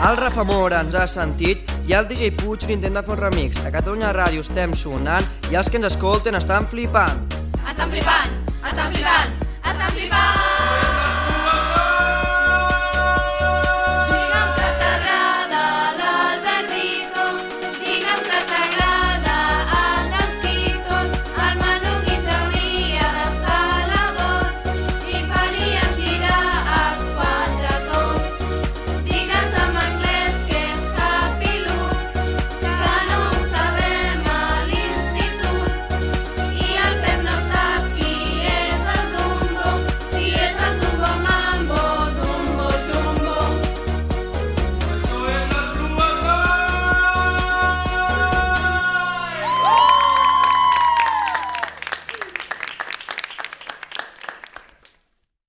El Rafa ens ha sentit i el DJ Puig l'intenta fer un remix. A Catalunya Ràdio estem sonant i els que ens escolten estan flipant. Estan flipant! Estan flipant!